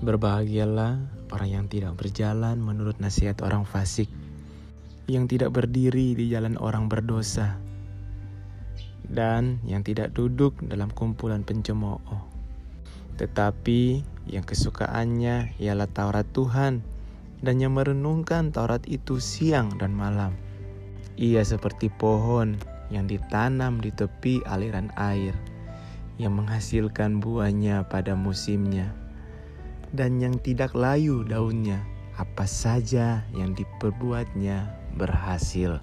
Berbahagialah orang yang tidak berjalan menurut nasihat orang fasik, yang tidak berdiri di jalan orang berdosa, dan yang tidak duduk dalam kumpulan pencemooh. Tetapi yang kesukaannya ialah Taurat Tuhan, dan yang merenungkan Taurat itu siang dan malam. Ia seperti pohon yang ditanam di tepi aliran air, yang menghasilkan buahnya pada musimnya dan yang tidak layu daunnya, apa saja yang diperbuatnya berhasil.